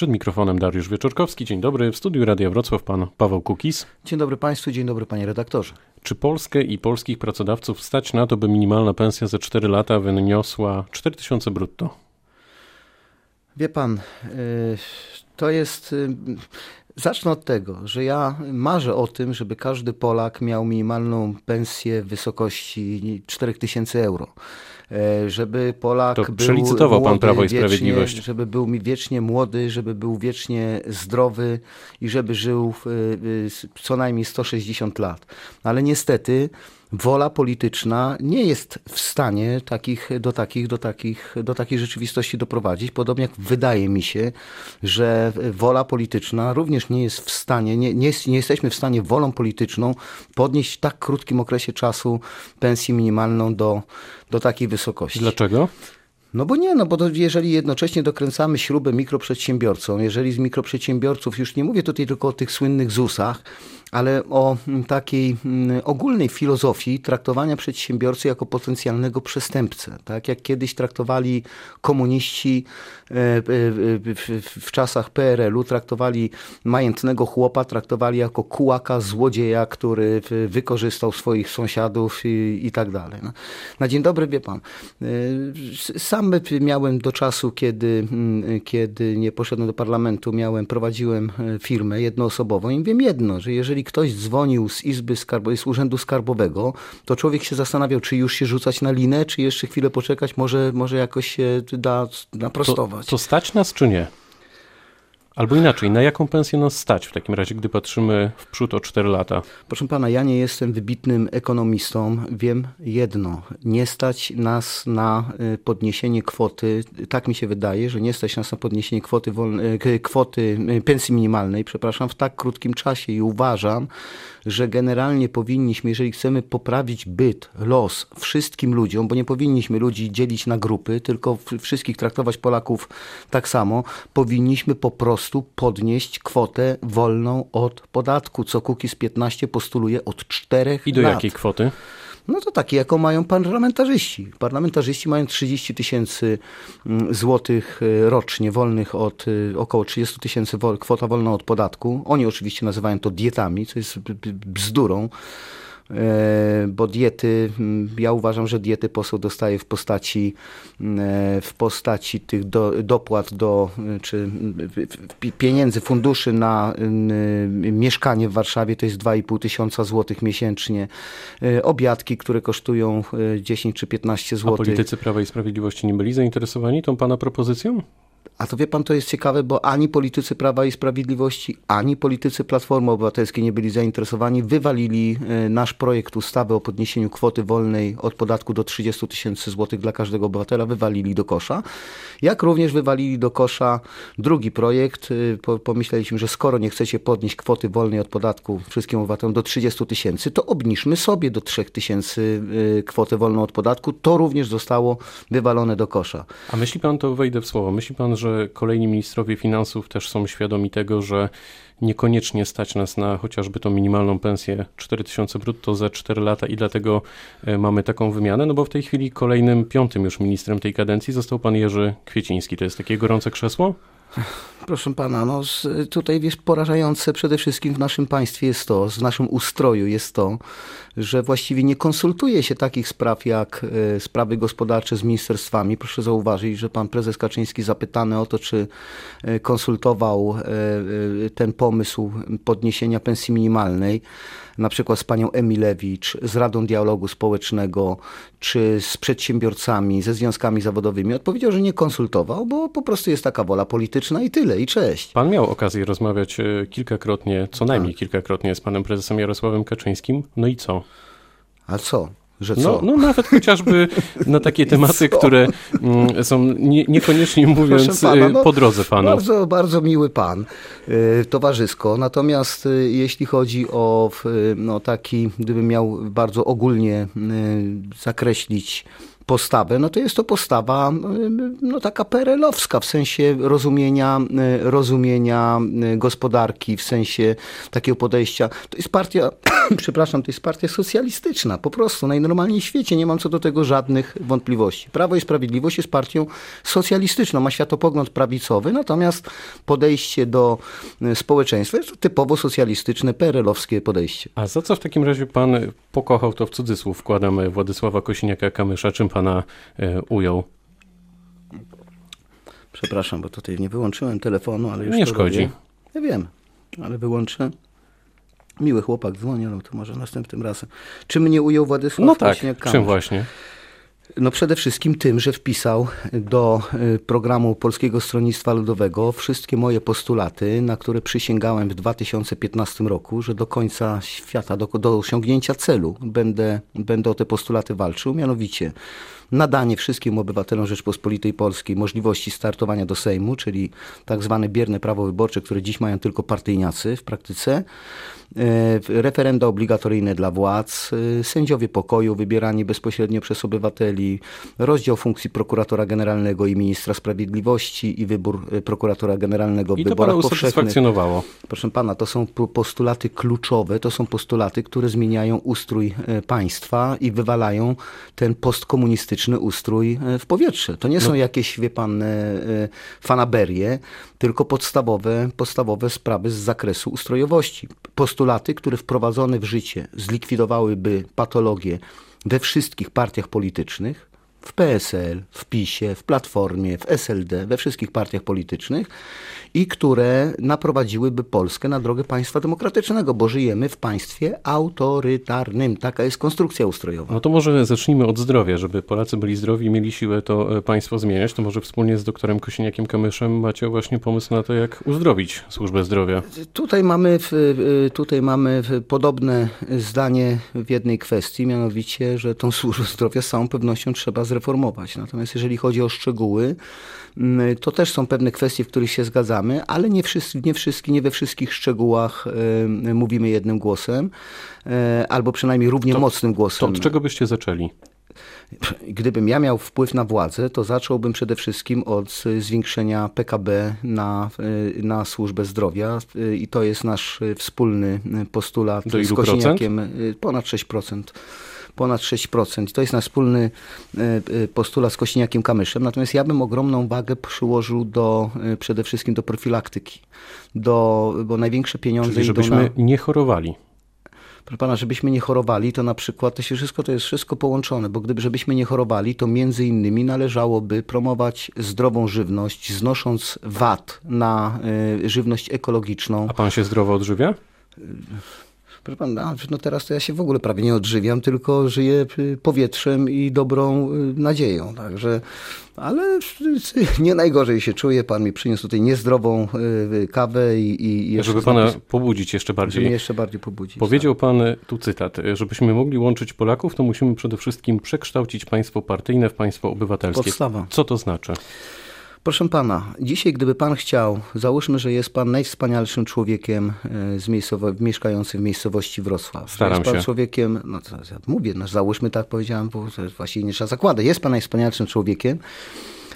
Przed mikrofonem Dariusz Wieczorkowski. Dzień dobry. W studiu Radia Wrocław pan Paweł Kukis. Dzień dobry Państwu, dzień dobry Panie redaktorze. Czy Polskę i polskich pracodawców stać na to, by minimalna pensja za 4 lata wyniosła 4000 brutto? Wie Pan, y, to jest... Y, zacznę od tego, że ja marzę o tym, żeby każdy Polak miał minimalną pensję w wysokości 4000 euro. E, żeby Polak to był przelicytował młody, pan Prawo i wiecznie, Sprawiedliwość. Żeby był wiecznie młody, żeby był wiecznie zdrowy i żeby żył co najmniej 160 lat. Ale niestety wola polityczna nie jest w stanie takich, do, takich, do, takich, do takiej rzeczywistości doprowadzić. Podobnie jak wydaje mi się, że wola polityczna również nie jest w stanie, nie, nie, nie jesteśmy w stanie wolą polityczną podnieść w tak krótkim okresie czasu pensję minimalną do, do takiej wysokości. Dlaczego? No bo nie, no bo to jeżeli jednocześnie dokręcamy śrubę mikroprzedsiębiorcom, jeżeli z mikroprzedsiębiorców, już nie mówię tutaj tylko o tych słynnych ZUS-ach, ale o mm, takiej mm, ogólnej filozofii traktowania przedsiębiorcy jako potencjalnego przestępcę. Tak jak kiedyś traktowali komuniści e, e, w czasach PRL-u, traktowali majętnego chłopa, traktowali jako kułaka, złodzieja, który wykorzystał swoich sąsiadów i, i tak dalej. No. Na dzień dobry, wie pan, e, sam miałem do czasu, kiedy, mm, kiedy nie poszedłem do parlamentu, miałem, prowadziłem firmę jednoosobową i wiem jedno, że jeżeli jeżeli ktoś dzwonił z Izby Skarbowej, z Urzędu Skarbowego, to człowiek się zastanawiał, czy już się rzucać na linę, czy jeszcze chwilę poczekać, może, może jakoś się da naprostować. To, to stać nas, czy nie? Albo inaczej, na jaką pensję nas stać w takim razie, gdy patrzymy w przód o 4 lata? Proszę pana, ja nie jestem wybitnym ekonomistą. Wiem jedno. Nie stać nas na y, podniesienie kwoty, tak mi się wydaje, że nie stać nas na podniesienie kwoty, wolne, kwoty y, pensji minimalnej, przepraszam, w tak krótkim czasie i uważam, że generalnie powinniśmy, jeżeli chcemy poprawić byt, los wszystkim ludziom, bo nie powinniśmy ludzi dzielić na grupy, tylko wszystkich traktować Polaków tak samo, powinniśmy po prostu podnieść kwotę wolną od podatku, co z 15 postuluje od 4 lat. I do jakiej kwoty? No to takie, jaką mają parlamentarzyści. Parlamentarzyści mają 30 tysięcy mm, złotych e, rocznie, wolnych od e, około 30 tysięcy, kwota wolna od podatku. Oni oczywiście nazywają to dietami, co jest bzdurą. E, bo diety, ja uważam, że diety poseł dostaje w postaci, e, w postaci tych do, dopłat do, czy pieniędzy, funduszy na mieszkanie w Warszawie, to jest 2,5 tysiąca złotych miesięcznie. E, obiadki, które kosztują 10 czy 15 złotych. A politycy Prawa i Sprawiedliwości nie byli zainteresowani tą pana propozycją? A to wie pan, to jest ciekawe, bo ani politycy Prawa i Sprawiedliwości, ani politycy Platformy Obywatelskiej nie byli zainteresowani. Wywalili e, nasz projekt ustawy o podniesieniu kwoty wolnej od podatku do 30 tysięcy złotych dla każdego obywatela, wywalili do kosza. Jak również wywalili do kosza drugi projekt. E, pomyśleliśmy, że skoro nie chcecie podnieść kwoty wolnej od podatku wszystkim obywatelom do 30 tysięcy, to obniżmy sobie do 3 tysięcy e, kwotę wolną od podatku. To również zostało wywalone do kosza. A myśli pan, to wejdę w słowo, myśli pan, że kolejni ministrowie finansów też są świadomi tego, że niekoniecznie stać nas na chociażby tą minimalną pensję 4000 brutto za 4 lata i dlatego e, mamy taką wymianę, no bo w tej chwili kolejnym, piątym już ministrem tej kadencji został pan Jerzy Kwieciński. To jest takie gorące krzesło? Proszę pana, no tutaj wiesz, porażające przede wszystkim w naszym państwie jest to, w naszym ustroju jest to, że właściwie nie konsultuje się takich spraw jak e, sprawy gospodarcze z ministerstwami. Proszę zauważyć, że pan prezes Kaczyński zapytany o to, czy e, konsultował e, ten pomysł podniesienia pensji minimalnej, na przykład z panią Emilewicz, z Radą Dialogu Społecznego, czy z przedsiębiorcami, ze związkami zawodowymi. Odpowiedział, że nie konsultował, bo po prostu jest taka wola polityczna i tyle, i cześć. Pan miał okazję rozmawiać kilkakrotnie, co najmniej tak. kilkakrotnie z panem prezesem Jarosławem Kaczyńskim. No i co? A co? Że no, co? No, no nawet chociażby na takie tematy, które mm, są nie, niekoniecznie mówiąc pana, y, no, po drodze panu. Bardzo, bardzo miły pan, y, towarzysko. Natomiast y, jeśli chodzi o no, taki, gdybym miał bardzo ogólnie zakreślić postawę, no to jest to postawa no, taka perelowska w sensie rozumienia, rozumienia gospodarki, w sensie takiego podejścia. To jest partia, przepraszam, to jest partia socjalistyczna, po prostu najnormalniej w świecie, nie mam co do tego żadnych wątpliwości. Prawo i Sprawiedliwość jest partią socjalistyczną, ma światopogląd prawicowy, natomiast podejście do społeczeństwa jest to typowo socjalistyczne, perelowskie podejście. A za co w takim razie pan pokochał, to w cudzysłów wkładamy Władysława Kosiniaka-Kamysza, czym pana e, ujął? Przepraszam, bo tutaj nie wyłączyłem telefonu, ale już Nie szkodzi. Robię. Ja wiem, ale wyłączę. Miły chłopak dzwoni, no to może następnym razem. Czy mnie ujął Władysław No tak, czym właśnie? No przede wszystkim tym, że wpisał do y, programu Polskiego Stronnictwa Ludowego wszystkie moje postulaty, na które przysięgałem w 2015 roku, że do końca świata, do, do osiągnięcia celu będę, będę o te postulaty walczył, mianowicie nadanie wszystkim obywatelom Rzeczpospolitej Polskiej możliwości startowania do Sejmu, czyli tak zwane bierne prawo wyborcze, które dziś mają tylko partyjniacy w praktyce, e, referenda obligatoryjne dla władz, e, sędziowie pokoju wybierani bezpośrednio przez obywateli, rozdział funkcji prokuratora generalnego i ministra sprawiedliwości i wybór e, prokuratora generalnego w I to wyborach pana usatysfakcjonowało. Proszę pana, to są po- postulaty kluczowe, to są postulaty, które zmieniają ustrój państwa i wywalają ten postkomunistyczny ustrój e, w powietrze. To nie są jakieś, wie pan, e, e, fanaberie, tylko podstawowe, podstawowe sprawy z zakresu ustrojowości. Postulaty, które wprowadzone w życie zlikwidowałyby patologię we wszystkich partiach politycznych, w PSL, w PiSie, w Platformie, w SLD, we wszystkich partiach politycznych i które naprowadziłyby Polskę na drogę państwa demokratycznego, bo żyjemy w państwie autorytarnym. Taka jest konstrukcja ustrojowa. No to może zacznijmy od zdrowia, żeby Polacy byli zdrowi i mieli siłę to e, państwo zmieniać. To może wspólnie z doktorem Kosiniakiem-Kamyszem macie właśnie pomysł na to, jak uzdrowić służbę zdrowia. Tutaj mamy, y, tutaj mamy podobne zdanie w jednej kwestii, mianowicie, że tą służbę zdrowia z całą pewnością trzeba zreformować. Natomiast jeżeli chodzi o szczegóły, mm, to też są pewne kwestie, w których się zgadzamy, ale nie, wszyscy, nie, wszystkie, nie we wszystkich szczegółach mówimy jednym głosem, y, albo przynajmniej równie To- mocnym To głosem. od czego byście zaczęli? Gdybym ja miał wpływ na władzę, to zacząłbym przede wszystkim od zwiększenia PKB na, y, na służbę zdrowia y, i to jest nasz wspólny postulat Do z Kosiniakiem. y, Ponad 6%. Ponad 6%. To jest nasz wspólny y, y, postulat z Kośniakiem Kamyszem. Natomiast ja bym ogromną wagę przyłożył do, y, przede wszystkim do profilaktyki. Do, bo największe pieniądze Czyli żebyśmy na... nie chorowali. Proszę pana, żebyśmy nie chorowali, to na przykład to się wszystko to jest wszystko połączone, bo gdyby żebyśmy nie chorowali, to między innymi należałoby promować zdrową żywność, znosząc VAT na y, żywność ekologiczną. A pan się zdrowo odżywia? Proszę pana, no teraz to ja się w ogóle prawie nie odżywiam, tylko żyję y, powietrzem i dobrą y, nadzieją. Także, ale y, nie najgorzej się czuję. Pan mi przyniósł tutaj niezdrową kawę i, i jeszcze Żeby pana pobudzić jeszcze żeby bardziej. jeszcze bardziej pobudzić. Powiedział pan, tu cytat, żebyśmy mogli łączyć Polaków, to musimy przede wszystkim przekształcić państwo partyjne w państwo obywatelskie. Podstawa. Co to znaczy? Proszę pana, dzisiaj gdyby pan chciał, załóżmy, że jest pan najwspanialszym człowiekiem e, z miejscowo- mieszkającym w miejscowości Wrocław. Staram jest pan się. człowiekiem, no to ja mówię, no załóżmy tak powiedziałem, bo to właściwie nie trzeba zakładać. Jest pan najwspanialszym człowiekiem,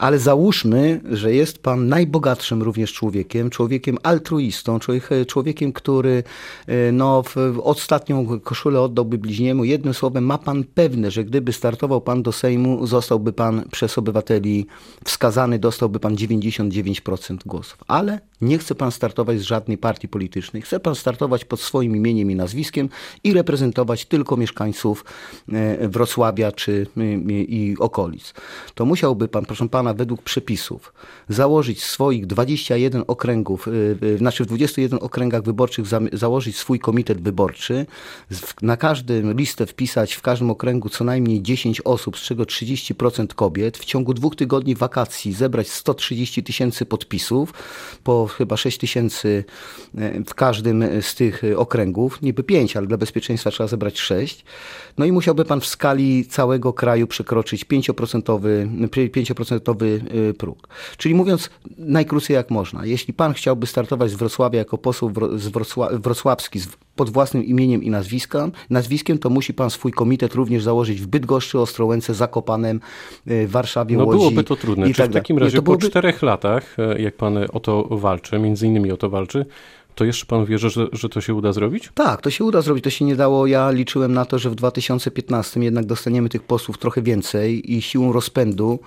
ale załóżmy, że jest pan najbogatszym również człowiekiem, człowiekiem altruistą, człowiek, człowiekiem, który e, no, ostatnią koszulę oddałby bliźniemu. Jednym słowem, ma pan pewne, że gdyby startował pan do Sejmu, zostałby pan przez obywateli wskazany, dostałby pan 99% głosów. Ale nie chce pan startować z żadnej partii politycznej. Chce pan startować pod swoim imieniem i nazwiskiem i reprezentować tylko mieszkańców e, Wrocławia czy i okolic. To musiałby pan, proszę pana, według przepisów założyć swoich 21 okręgów, znaczy w 21 okręgach wyborczych założyć swój komitet wyborczy, na każdym listę wpisać w każdym okręgu co najmniej 10 osób, z czego 30% kobiet, w ciągu dwóch tygodni wakacji zebrać 130 tysięcy podpisów, po chyba 6 tysięcy e, w każdym z tych e, okręgów, niby 5, ale dla bezpieczeństwa trzeba zebrać 6. No i musiałby pan w skali całego kraju przekroczyć 5%, 5% y, próg. Czyli mówiąc najkrócej jak można, jeśli pan chciałby startować z Wrocławia jako poseł z Wrocła wrocławski pod własnym imieniem i nazwiskiem, nazwiskiem, to musi pan swój komitet również założyć w Bydgoszczy, Ostrołęce, Zakopanem, y, Warszawie, no, Łodzi. No byłoby to trudne. Czy tak w takim razie Nie, byłoby... po czterech latach, e, jak pan o to walczy, między innymi o to walczy, to jeszcze pan wierzy, że, że to się uda zrobić? Tak, to się uda zrobić. To się nie dało. Ja liczyłem na to, że w 2015 jednak dostaniemy tych posłów trochę więcej i siłą rozpędu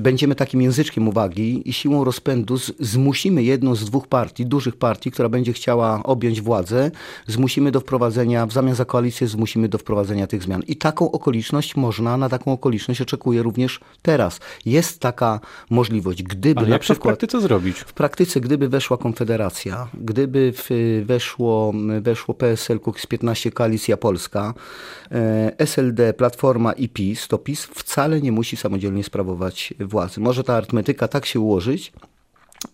będziemy takim języczkiem uwagi i siłą rozpędu zmusimy jedną z dwóch partii, dużych partii, która będzie chciała objąć władzę, zmusimy do wprowadzenia, w zamian za koalicję zmusimy do wprowadzenia tych zmian. I taką okoliczność można, na taką okoliczność oczekuję również teraz. Jest taka możliwość, gdyby Ale na jak przykład... w praktyce zrobić? W praktyce, gdyby weszła Konfederacja, gdyby weszło, weszło PSL, z 15, Koalicja Polska, e, SLD, Platforma i PiS, to PiS wcale nie musi samodzielnie sprawować władzy. Może ta arytmetyka tak się ułożyć,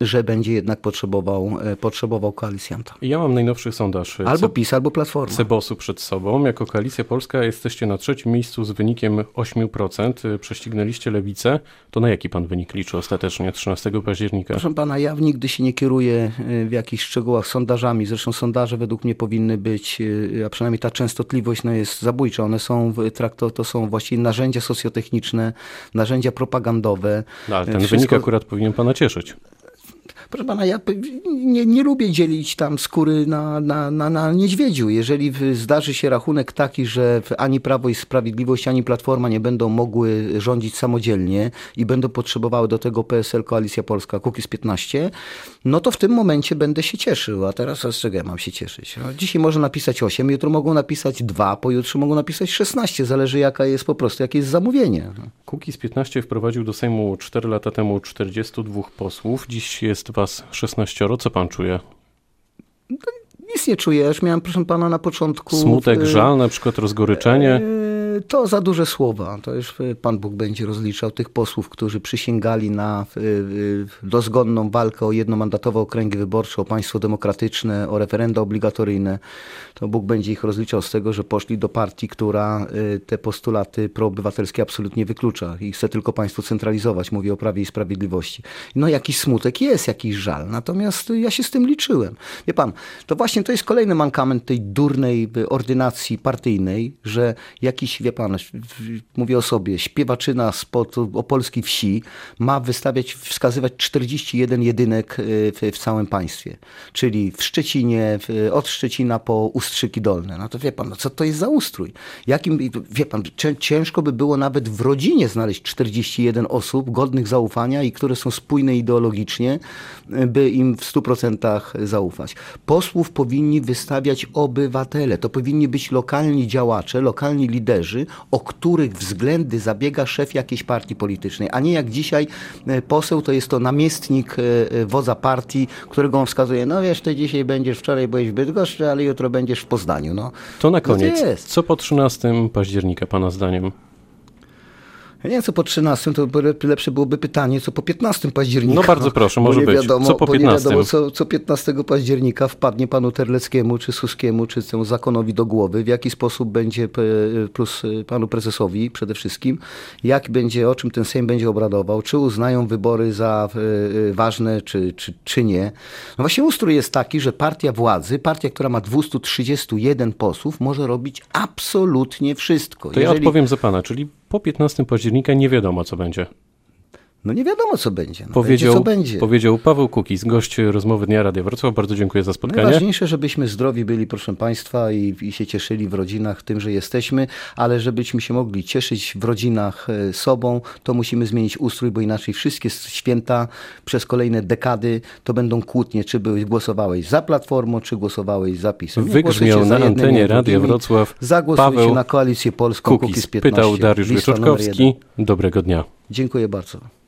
że będzie jednak potrzebował, e, potrzebował koalicjanta. Ja mam najnowszy sondaż. E, albo PiS, albo Platforma. Cebosu przed sobą. Jako Koalicja Polska jesteście na trzecim miejscu z wynikiem 8%. E, prześcignęliście Lewicę. To na jaki pan wynik liczy ostatecznie 13 października? Proszę pana, ja nigdy się nie kieruję w jakichś szczegółach sondażami. Zresztą sondaże według mnie powinny być, a przynajmniej ta częstotliwość no, jest zabójcza. One są, trakto, to są właściwie narzędzia socjotechniczne, narzędzia propagandowe. No, ale ten Wszystko... wynik akurat powinien pana cieszyć. Proszę pana, ja nie, nie lubię dzielić tam skóry na, na, na, na niedźwiedziu. Jeżeli zdarzy się rachunek taki, że ani Prawo i Sprawiedliwość, ani Platforma nie będą mogły rządzić samodzielnie i będą potrzebowały do tego PSL, Koalicja Polska, Kukiz 15, no to w tym momencie będę się cieszył. A teraz z czego ja mam się cieszyć? No, dzisiaj może napisać 8, jutro mogą napisać 2, pojutrze mogą napisać 16. Zależy jaka jest po prostu, jakie jest zamówienie. Kukiz 15 wprowadził do Sejmu 4 lata temu 42 posłów. Dziś jest was 16. Co pan czuje? Nic nie czuję. Już miałem, proszę pana, na początku... Smutek, żal, na przykład rozgoryczenie? E, to za duże słowa. To już y, Pan Bóg będzie rozliczał tych posłów, którzy przysięgali na y, y, dozgonną walkę o jednomandatowe okręgi wyborcze, o państwo demokratyczne, o referenda obligatoryjne. To Bóg będzie ich rozliczał z tego, że poszli do partii, która te postulaty proobywatelskie absolutnie wyklucza i chce tylko państwo centralizować. Mówię o Prawie i Sprawiedliwości. No jakiś smutek jest, jakiś żal. Natomiast ja się z tym liczyłem. Wie Pan, to właśnie to jest kolejny mankament tej durnej ordynacji partyjnej, że jakiś wie pan, mówię o sobie, śpiewaczyna spod opolskiej wsi ma wystawiać, wskazywać 41 jedynek e, w, w całym państwie. Czyli w Szczecinie, w, od Szczecina po Ustrzyki Dolne. No to wie pan, no co to jest za ustrój? Jakim, wie pan, ciężko by było nawet w rodzinie znaleźć 41 osób godnych zaufania i które są spójne ideologicznie, e, by im w 100% zaufać. Posłów powinni wystawiać obywatele. To powinni być lokalni działacze, lokalni liderzy, o których względy zabiega szef jakiejś partii politycznej, a nie jak dzisiaj e, poseł to jest to namiestnik e, e, wodza partii, którego on wskazuje, no wiesz, ty dzisiaj będziesz, wczoraj byłeś w Bydgoszczy, ale jutro będziesz w Poznaniu. No, to na koniec, no to co po 13 października pana zdaniem? Ja nie wiem, co po 13, to lepsze byłoby pytanie, co po 15 października. No bardzo proszę, może być. Wiadomo, co po 15? nie wiadomo, co, co 15 października wpadnie panu Terleckiemu, czy Suskiemu, czy temu zakonowi do głowy, w jaki sposób będzie, plus y, panu prezesowi przede wszystkim, jak będzie, o czym ten Sejm będzie obradował, czy uznają wybory za ważne, czy, czy, czy nie. No właśnie ustrój jest taki, że partia władzy, partia, która ma 231 posłów, może robić absolutnie wszystko. To Jeżeli... ja odpowiem za pana, czyli po 15 października nie wiadomo, co będzie. No nie wiadomo, co będzie. No powiedział, będzie, co będzie. powiedział Paweł Kukiz, gość rozmowy Dnia Radia Wrocław. Bardzo dziękuję za spotkanie. Najważniejsze, żebyśmy zdrowi byli, proszę Państwa, i, i się cieszyli w rodzinach tym, że jesteśmy, ale żebyśmy się mogli cieszyć w rodzinach e, sobą, to musimy zmienić ustrój, bo inaczej wszystkie święta przez kolejne dekady to będą kłótnie, czy byłeś, głosowałeś za Platformą, czy głosowałeś za PiSem. Wygrzmiał na antenie Radia Wrocław Zagłosujcie Paweł na Koalicję Polską, Kukiz. Pytał Dariusz Wieczorkowski. Dobrego dnia. Dziękuję bardzo.